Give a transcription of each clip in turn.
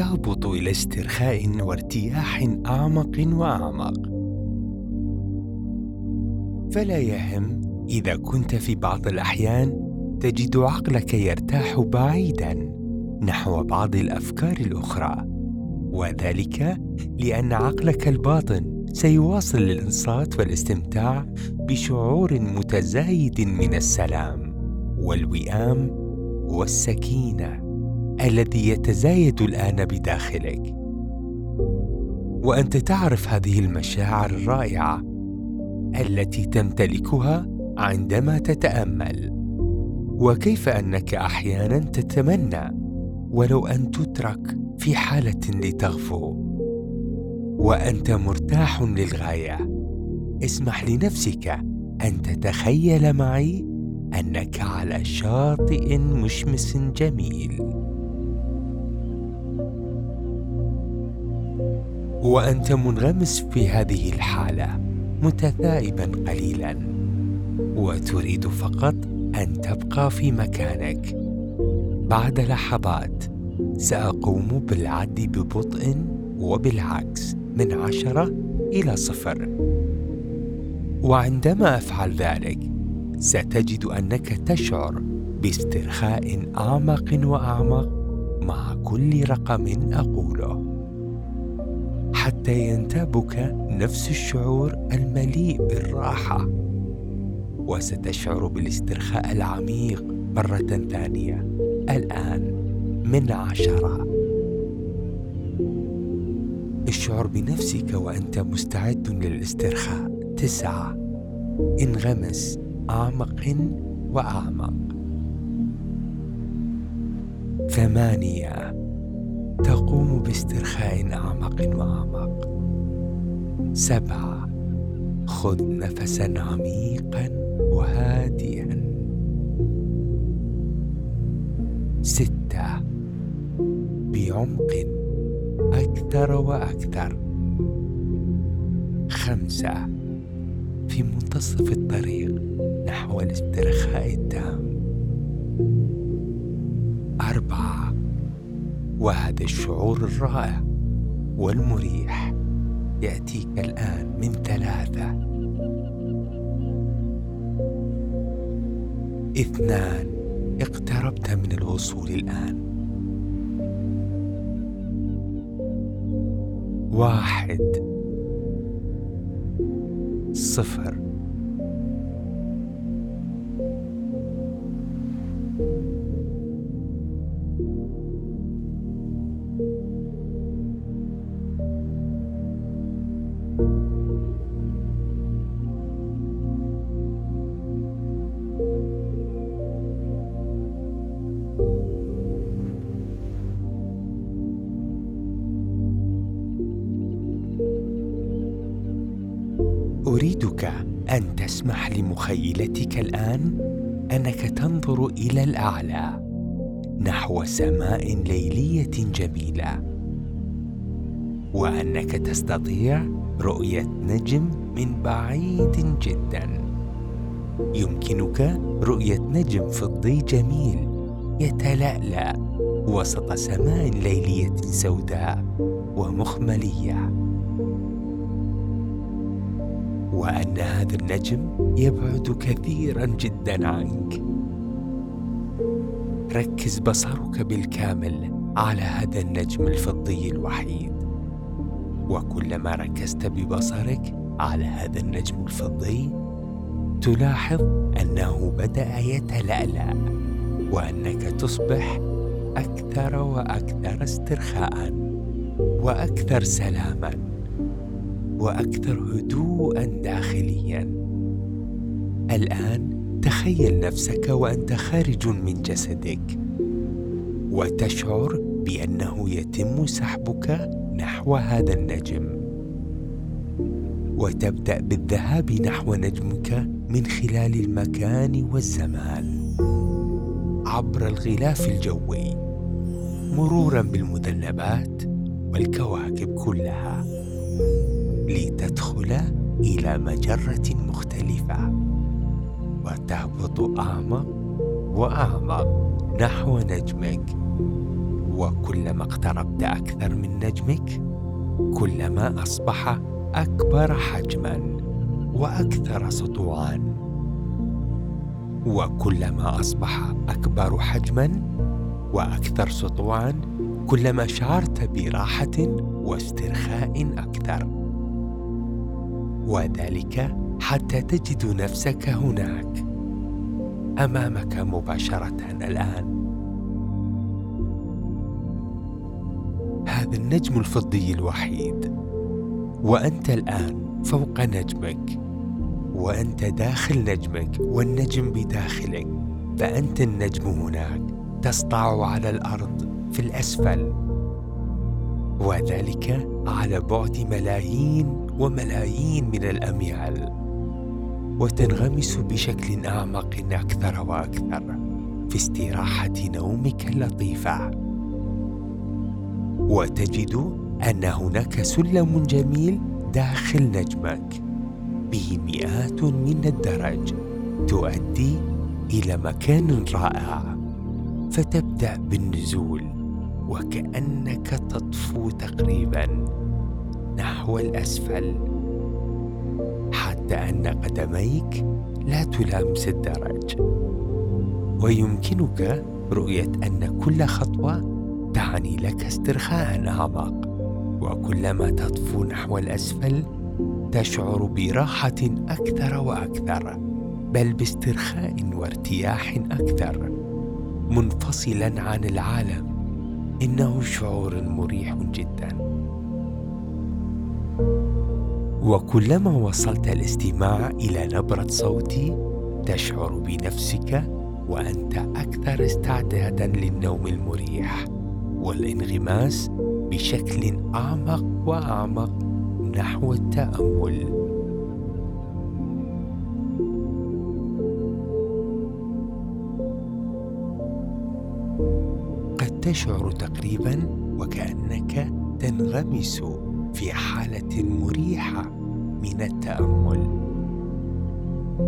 وتهبط إلى استرخاء وارتياح أعمق وأعمق. فلا يهم إذا كنت في بعض الأحيان تجد عقلك يرتاح بعيدا نحو بعض الأفكار الأخرى وذلك لأن عقلك الباطن سيواصل الانصات والاستمتاع بشعور متزايد من السلام والوئام والسكينة. الذي يتزايد الآن بداخلك. وأنت تعرف هذه المشاعر الرائعة التي تمتلكها عندما تتأمل. وكيف أنك أحيانا تتمنى ولو أن تترك في حالة لتغفو. وأنت مرتاح للغاية. اسمح لنفسك أن تتخيل معي أنك على شاطئ مشمس جميل. وأنت منغمس في هذه الحالة متثائبا قليلا وتريد فقط أن تبقى في مكانك. بعد لحظات سأقوم بالعد ببطء وبالعكس من عشرة إلى صفر. وعندما أفعل ذلك ستجد أنك تشعر باسترخاء أعمق وأعمق مع كل رقم أقوله. حتى ينتابك نفس الشعور المليء بالراحة. وستشعر بالاسترخاء العميق مرة ثانية. الآن من عشرة. اشعر بنفسك وأنت مستعد للاسترخاء. تسعة. انغمس أعمق وأعمق. ثمانية. تقوم باسترخاء أعمق وأعمق سبعة خذ نفسا عميقا وهادئا. ستة بعمق أكثر وأكثر. خمسة في منتصف الطريق نحو الاسترخاء التام. وهذا الشعور الرائع والمريح يأتيك الآن من ثلاثة. اثنان. اقتربت من الوصول الآن. واحد. صفر. أريدك أن تسمح لمخيلتك الآن؟ أنك تنظر إلى الأعلى نحو سماء ليلية جميلة. وأنك تستطيع رؤية نجم من بعيد جدا. يمكنك رؤية نجم فضي جميل يتلألأ وسط سماء ليلية سوداء ومخملية. وأن هذا النجم يبعد كثيرا جدا عنك. ركز بصرك بالكامل على هذا النجم الفضي الوحيد. وكلما ركزت ببصرك على هذا النجم الفضي تلاحظ أنه بدأ يتلألأ وأنك تصبح أكثر وأكثر استرخاء وأكثر سلاما. وأكثر هدوءا داخليا. الآن تخيل نفسك وأنت خارج من جسدك وتشعر بأنه يتم سحبك نحو هذا النجم. وتبدأ بالذهاب نحو نجمك من خلال المكان والزمان. عبر الغلاف الجوي مرورا بالمذنبات والكواكب كلها. لتدخل إلى مجرة مختلفة وتهبط اعمق واعمق نحو نجمك. وكلما اقتربت أكثر من نجمك كلما أصبح أكبر حجما وأكثر سطوعا وكلما أصبح أكبر حجما وأكثر سطوعا كلما شعرت براحة واسترخاء أكثر. وذلك حتى تجد نفسك هناك أمامك مباشرة الآن. هذا النجم الفضي الوحيد وأنت الآن فوق نجمك وأنت داخل نجمك والنجم بداخلك فأنت النجم هناك تسطع على الأرض في الأسفل. وذلك على بعد ملايين وملايين من الأميال وتنغمس بشكل أعمق أكثر وأكثر في استراحة نومك اللطيفه وتجد أن هناك سلم جميل داخل نجمك به مئات من الدرج تؤدي إلى مكان رائع فتبدأ بالنزول وكأنك تطفو تقريبا. نحو الأسفل. حتى أن قدميك لا تلامس الدرج. ويمكنك رؤية أن كل خطوة تعني لك استرخاء أعمق. وكلما تطفو نحو الأسفل تشعر براحة أكثر وأكثر بل باسترخاء وارتياح أكثر. منفصلا عن العالم إنه شعور مريح جدا. وكلما وصلت الاستماع إلى نبرة صوتي تشعر بنفسك وأنت أكثر استعدادا للنوم المريح والانغماس بشكل أعمق وأعمق نحو التأمل. قد تشعر تقريبا وكأنك تنغمس. في حالة مريحة من التأمل.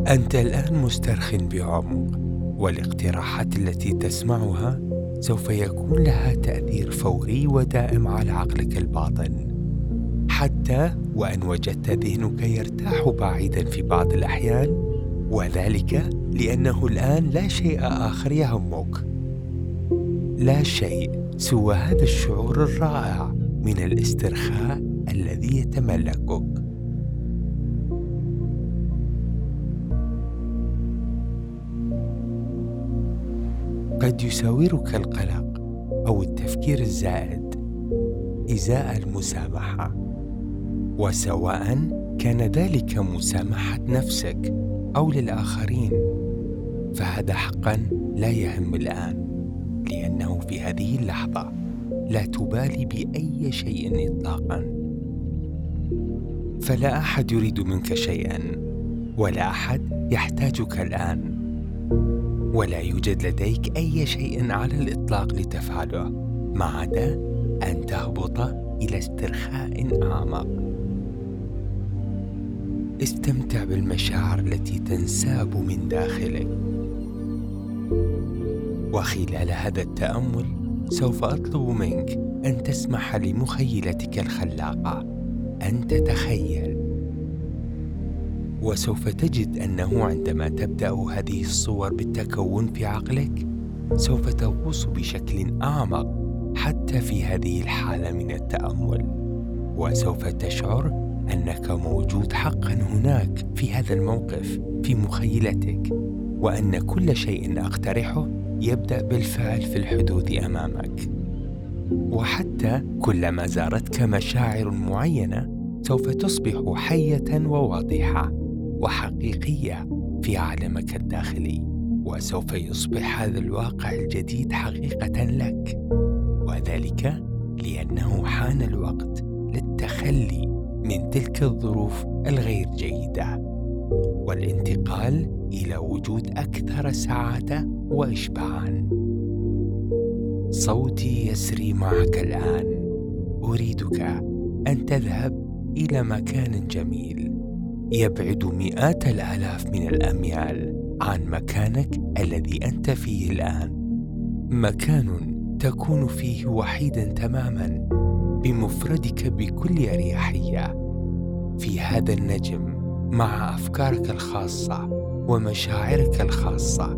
أنت الآن مسترخ بعمق والاقتراحات التي تسمعها سوف يكون لها تأثير فوري ودائم على عقلك الباطن. حتى وإن وجدت ذهنك يرتاح بعيدا في بعض الأحيان وذلك لأنه الآن لا شيء آخر يهمك. لا شيء سوى هذا الشعور الرائع من الاسترخاء الذي يتملكك. قد يساورك القلق أو التفكير الزائد إزاء المسامحة وسواء كان ذلك مسامحة نفسك أو للآخرين فهذا حقا لا يهم الآن لأنه في هذه اللحظة لا تبالي بأي شيء اطلاقا. فلا أحد يريد منك شيئا ولا أحد يحتاجك الآن. ولا يوجد لديك أي شيء على الإطلاق لتفعله ما عدا أن تهبط إلى استرخاء أعمق. استمتع بالمشاعر التي تنساب من داخلك. وخلال هذا التأمل سوف أطلب منك أن تسمح لمخيلتك الخلاقة. أن تتخيل. وسوف تجد أنه عندما تبدأ هذه الصور بالتكون في عقلك سوف تغوص بشكل أعمق حتى في هذه الحالة من التأمل. وسوف تشعر أنك موجود حقا هناك في هذا الموقف في مخيلتك. وأن كل شيء أقترحه يبدأ بالفعل في الحدوث أمامك. وحتى كلما زارتك مشاعر معينة سوف تصبح حية وواضحة وحقيقية في عالمك الداخلي وسوف يصبح هذا الواقع الجديد حقيقة لك. وذلك لأنه حان الوقت للتخلي من تلك الظروف الغير جيدة والانتقال إلى وجود أكثر سعادة واشباعا. صوتي يسري معك الآن. أريدك أن تذهب إلى مكان جميل. يبعد مئات الآلاف من الأميال عن مكانك الذي أنت فيه الآن. مكان تكون فيه وحيدا تماما بمفردك بكل أريحية. في هذا النجم مع أفكارك الخاصة ومشاعرك الخاصة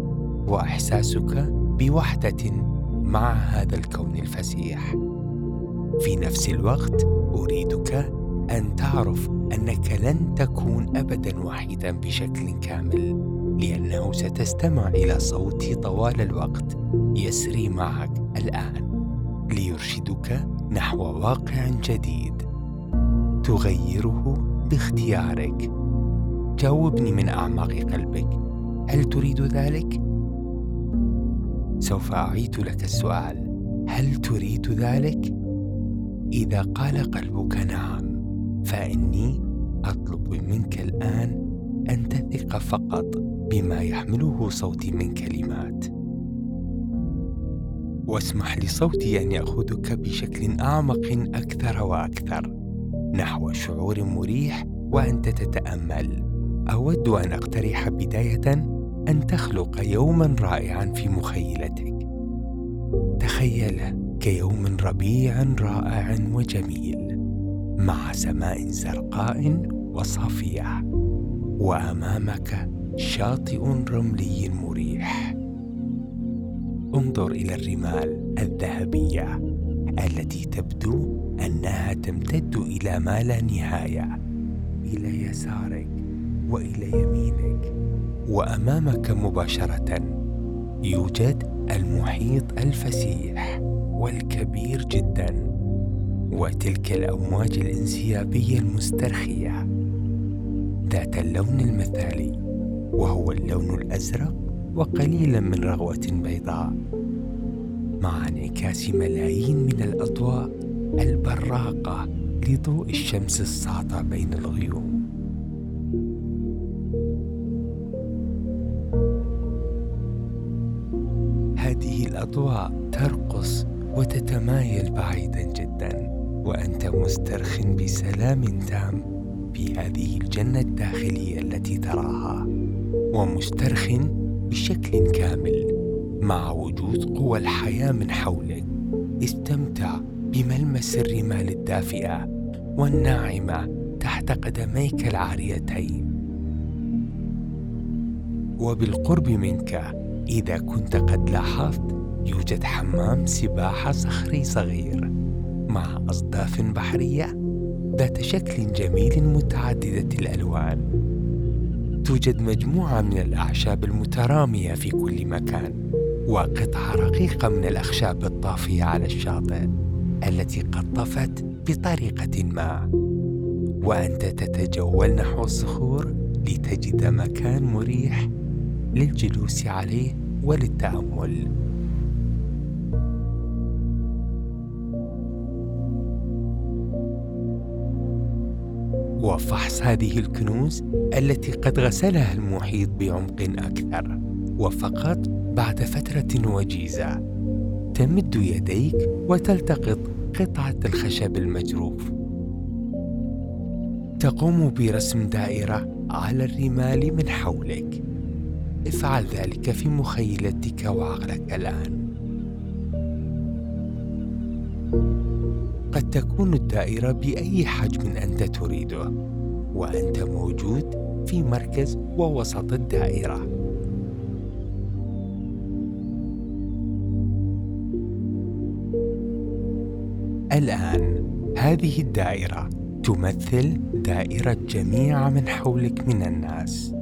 وإحساسك بوحدة مع هذا الكون الفسيح. في نفس الوقت أريدك أن تعرف أنك لن تكون ابدا وحيدا بشكل كامل لأنه ستستمع إلى صوتي طوال الوقت يسري معك الآن. ليرشدك نحو واقع جديد. تغيره باختيارك. جاوبني من أعماق قلبك. هل تريد ذلك؟ سوف أعيد لك السؤال. هل تريد ذلك؟ إذا قال قلبك نعم فإني أطلب منك الآن أن تثق فقط بما يحمله صوتي من كلمات. واسمح لصوتي أن يأخذك بشكل أعمق أكثر وأكثر نحو شعور مريح وأنت تتأمل. أود أن أقترح بداية أن تخلق يوما رائعا في مخيلتك. تخيله كيوم ربيع رائع وجميل مع سماء زرقاء وصافيه وأمامك شاطئ رملي مريح. انظر إلى الرمال الذهبية التي تبدو أنها تمتد إلى ما لا نهاية إلى يسارك وإلى يمينك. وأمامك مباشرة يوجد المحيط الفسيح والكبير جدا وتلك الأمواج الإنسيابية المسترخية ذات اللون المثالي وهو اللون الأزرق وقليلا من رغوة بيضاء مع انعكاس ملايين من الأضواء البراقة لضوء الشمس الساطع بين الغيوم. هذه الأضواء ترقص وتتمايل بعيدا جدا وأنت مسترخ بسلام تام في هذه الجنة الداخلية التي تراها ومسترخ بشكل كامل مع وجود قوى الحياة من حولك. استمتع بملمس الرمال الدافئة والناعمة تحت قدميك العاريتين. وبالقرب منك إذا كنت قد لاحظت يوجد حمام سباحة صخري صغير مع أصداف بحرية ذات شكل جميل متعددة الألوان. توجد مجموعة من الأعشاب المترامية في كل مكان وقطعة رقيقة من الأخشاب الطافية على الشاطئ التي قد طفت بطريقة ما. وأنت تتجول نحو الصخور لتجد مكان مريح للجلوس عليه وللتأمل. وفحص هذه الكنوز التي قد غسلها المحيط بعمق أكثر وفقط بعد فترة وجيزة. تمد يديك وتلتقط قطعة الخشب المجروف. تقوم برسم دائرة على الرمال من حولك. افعل ذلك في مخيلتك وعقلك الآن. قد تكون الدائرة بأي حجم أنت تريده وأنت موجود في مركز ووسط الدائرة. الآن هذه الدائرة تمثل دائرة جميع من حولك من الناس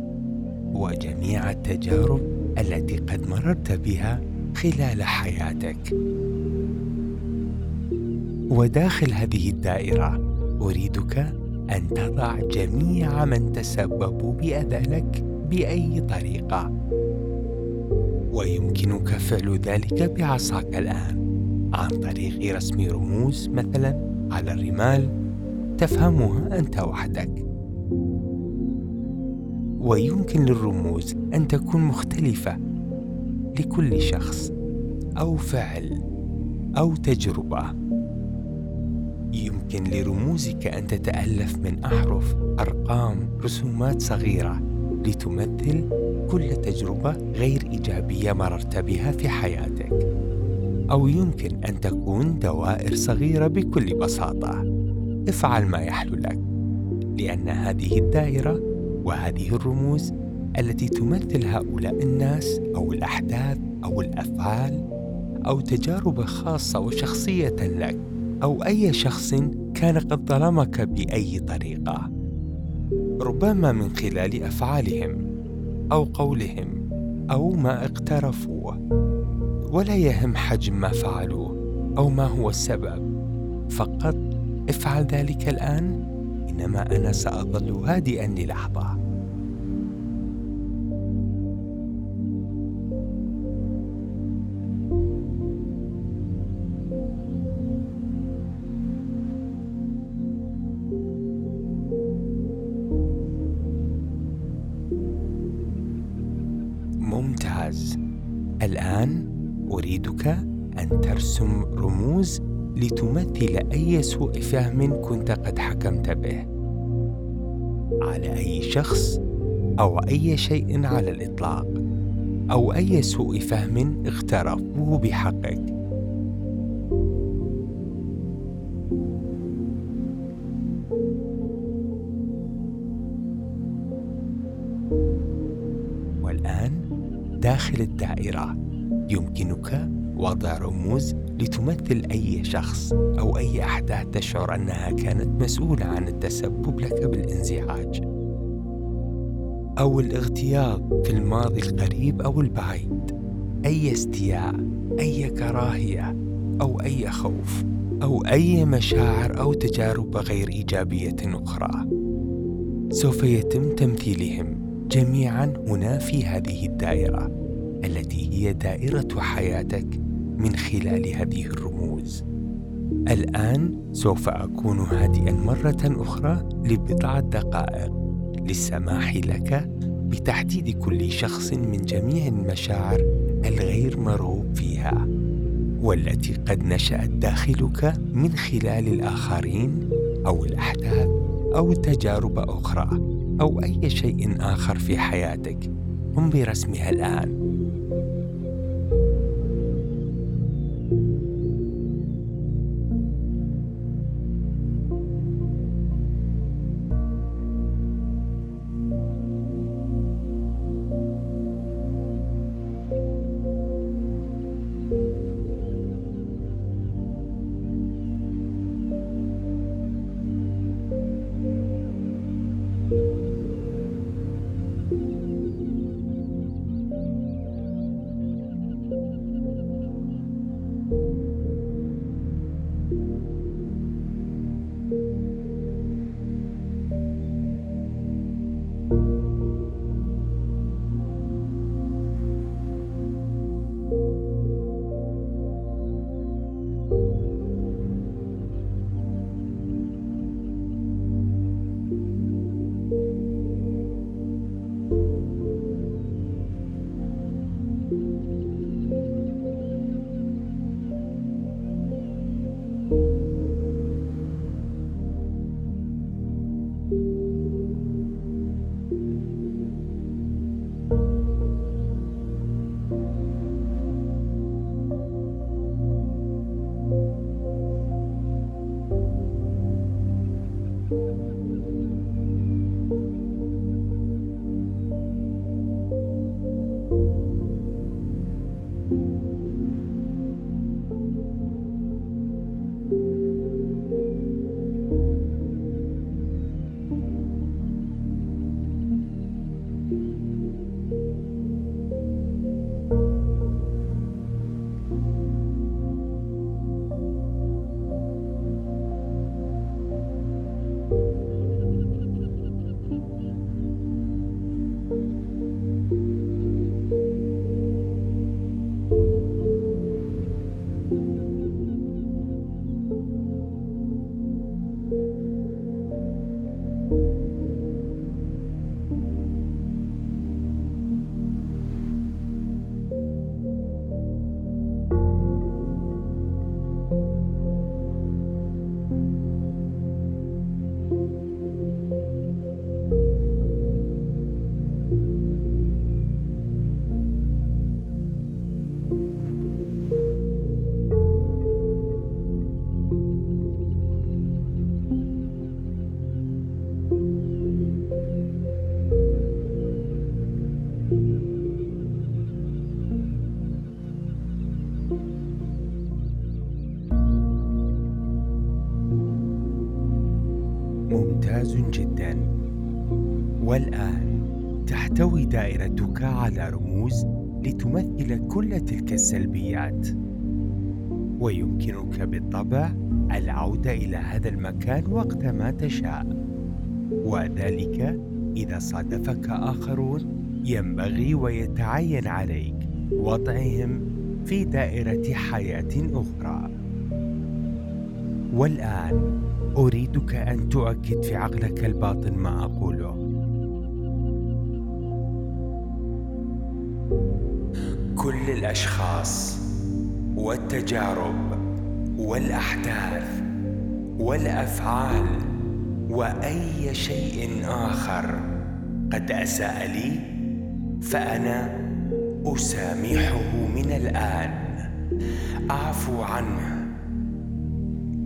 وجميع التجارب التي قد مررت بها خلال حياتك. وداخل هذه الدائرة أريدك أن تضع جميع من تسببوا باذى لك بأي طريقة. ويمكنك فعل ذلك بعصاك الآن عن طريق رسم رموز مثلا على الرمال تفهمها أنت وحدك. ويمكن للرموز أن تكون مختلفة لكل شخص أو فعل أو تجربة. يمكن لرموزك أن تتألف من أحرف أرقام رسومات صغيرة لتمثل كل تجربة غير إيجابية مررت بها في حياتك. أو يمكن أن تكون دوائر صغيرة بكل بساطة. افعل ما يحلو لك لأن هذه الدائرة وهذه الرموز التي تمثل هؤلاء الناس أو الأحداث أو الأفعال أو تجارب خاصة وشخصية لك أو أي شخص كان قد ظلمك بأي طريقة. ربما من خلال أفعالهم أو قولهم أو ما اقترفوه. ولا يهم حجم ما فعلوه أو ما هو السبب. فقط افعل ذلك الآن إنما أنا سأظل هادئا للحظة. الآن أريدك أن ترسم رموز لتمثل أي سوء فهم كنت قد حكمت به. على أي شخص أو أي شيء على الإطلاق أو أي سوء فهم اغترفوه بحقك. والآن داخل الدائرة. يمكنك وضع رموز لتمثل أي شخص أو أي أحداث تشعر أنها كانت مسؤولة عن التسبب لك بالانزعاج أو الاغتياظ في الماضي القريب أو البعيد. أي استياء أي كراهية أو أي خوف أو أي مشاعر أو تجارب غير إيجابية أخرى. سوف يتم تمثيلهم جميعا هنا في هذه الدائرة. التي هي دائرة حياتك من خلال هذه الرموز. الآن سوف أكون هادئا مرة أخرى لبضعة دقائق للسماح لك بتحديد كل شخص من جميع المشاعر الغير مرغوب فيها والتي قد نشأت داخلك من خلال الآخرين أو الأحداث أو تجارب أخرى أو أي شيء آخر في حياتك. قم برسمها الآن والآن تحتوي دائرتك على رموز لتمثل كل تلك السلبيات. ويمكنك بالطبع العودة إلى هذا المكان وقتما تشاء. وذلك إذا صادفك آخرون ينبغي ويتعين عليك وضعهم في دائرة حياة أخرى. والآن أريدك أن تؤكد في عقلك الباطن ما أقوله. كل الأشخاص والتجارب والأحداث والأفعال وأي شيء آخر قد أساء لي فأنا أسامحه من الآن. أعفو عنه.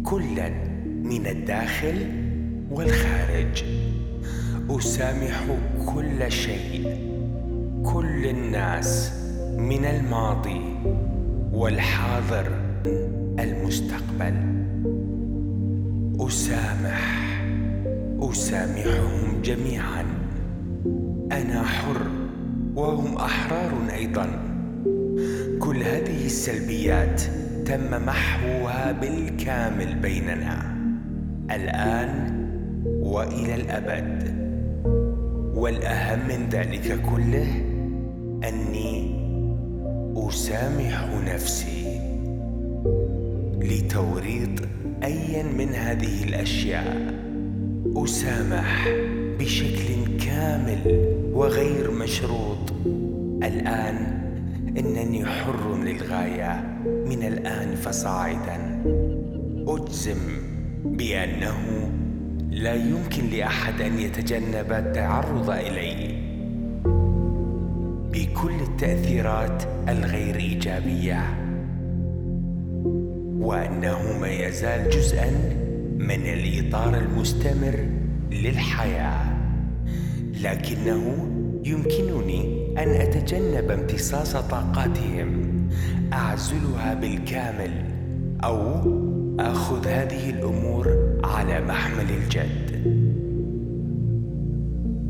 كلا. من الداخل والخارج. أسامح كل شيء كل الناس من الماضي والحاضر المستقبل. أسامح أسامحهم جميعا. أنا حر وهم أحرار أيضا. كل هذه السلبيات تم محوها بالكامل بيننا. الآن وإلى الأبد. والأهم من ذلك كله أني أسامح نفسي لتوريط أيا من هذه الأشياء. أسامح بشكل كامل وغير مشروط. الآن إنني حر للغاية. من الآن فصاعدا. أجزم بأنه لا يمكن لأحد أن يتجنب التعرض إلي بكل التأثيرات الغير إيجابية. وأنه ما يزال جزءا من الإطار المستمر للحياة. لكنه يمكنني أن أتجنب امتصاص طاقاتهم أعزلها بالكامل أو آخذ هذه الأمور على محمل الجد.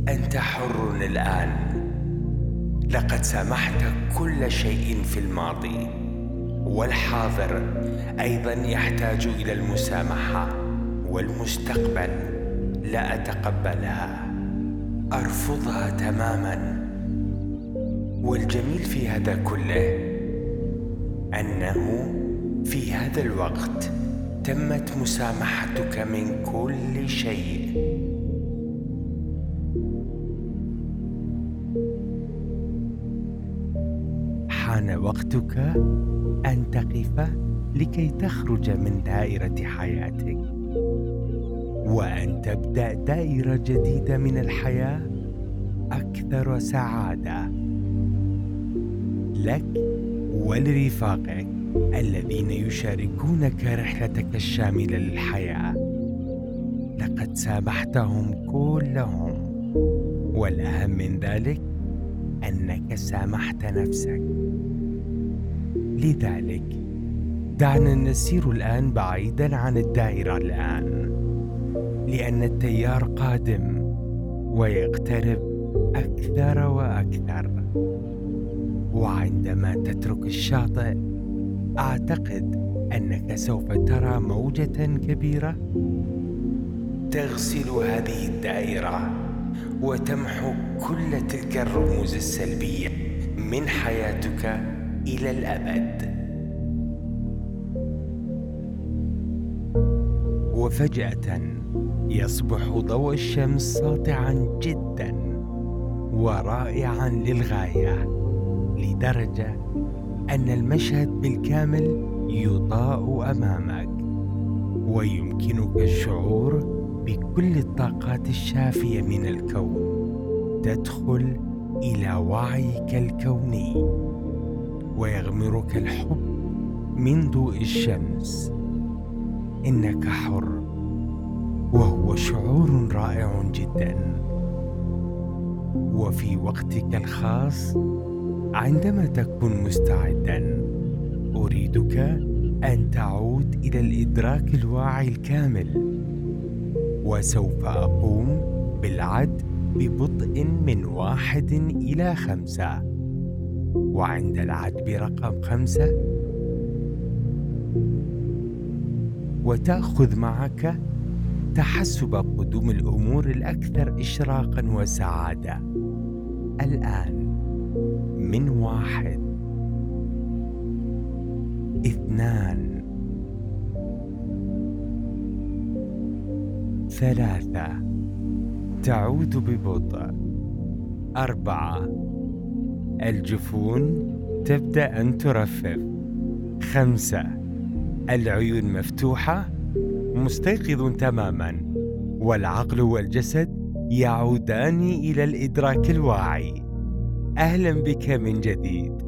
أنت حر الآن. لقد سامحت كل شيء في الماضي. والحاضر أيضا يحتاج إلى المسامحة والمستقبل لا أتقبلها. أرفضها تماما. والجميل في هذا كله أنه في هذا الوقت تمت مسامحتك من كل شيء. حان وقتك أن تقف لكي تخرج من دائرة حياتك. وأن تبدأ دائرة جديدة من الحياة أكثر سعادة. لك ولرفاقك. الذين يشاركونك رحلتك الشاملة للحياة. لقد سامحتهم كلهم. والأهم من ذلك أنك سامحت نفسك. لذلك دعنا نسير الآن بعيدا عن الدائرة الآن. لأن التيار قادم ويقترب أكثر وأكثر. وعندما تترك الشاطئ أعتقد أنك سوف ترى موجة كبيرة؟ تغسل هذه الدائرة وتمحو كل تلك الرموز السلبية من حياتك إلى الأبد. وفجأة يصبح ضوء الشمس ساطعا جدا ورائعا للغاية لدرجة أن المشهد بالكامل يضاء أمامك ويمكنك الشعور بكل الطاقات الشافية من الكون. تدخل إلى وعيك الكوني ويغمرك الحب من ضوء الشمس. إنك حر وهو شعور رائع جدا. وفي وقتك الخاص عندما تكون مستعدا أريدك أن تعود إلى الإدراك الواعي الكامل وسوف أقوم بالعد ببطء من واحد إلى خمسة. وعند العد برقم خمسة وتأخذ معك تحسب قدوم الأمور الأكثر إشراقا وسعادة. الآن من واحد. اثنان. ثلاثة. تعود ببطء. أربعة. الجفون تبدأ أن ترفف. خمسة. العيون مفتوحة. مستيقظ تماما. والعقل والجسد يعودان إلى الإدراك الواعي. أهلا بك من جديد.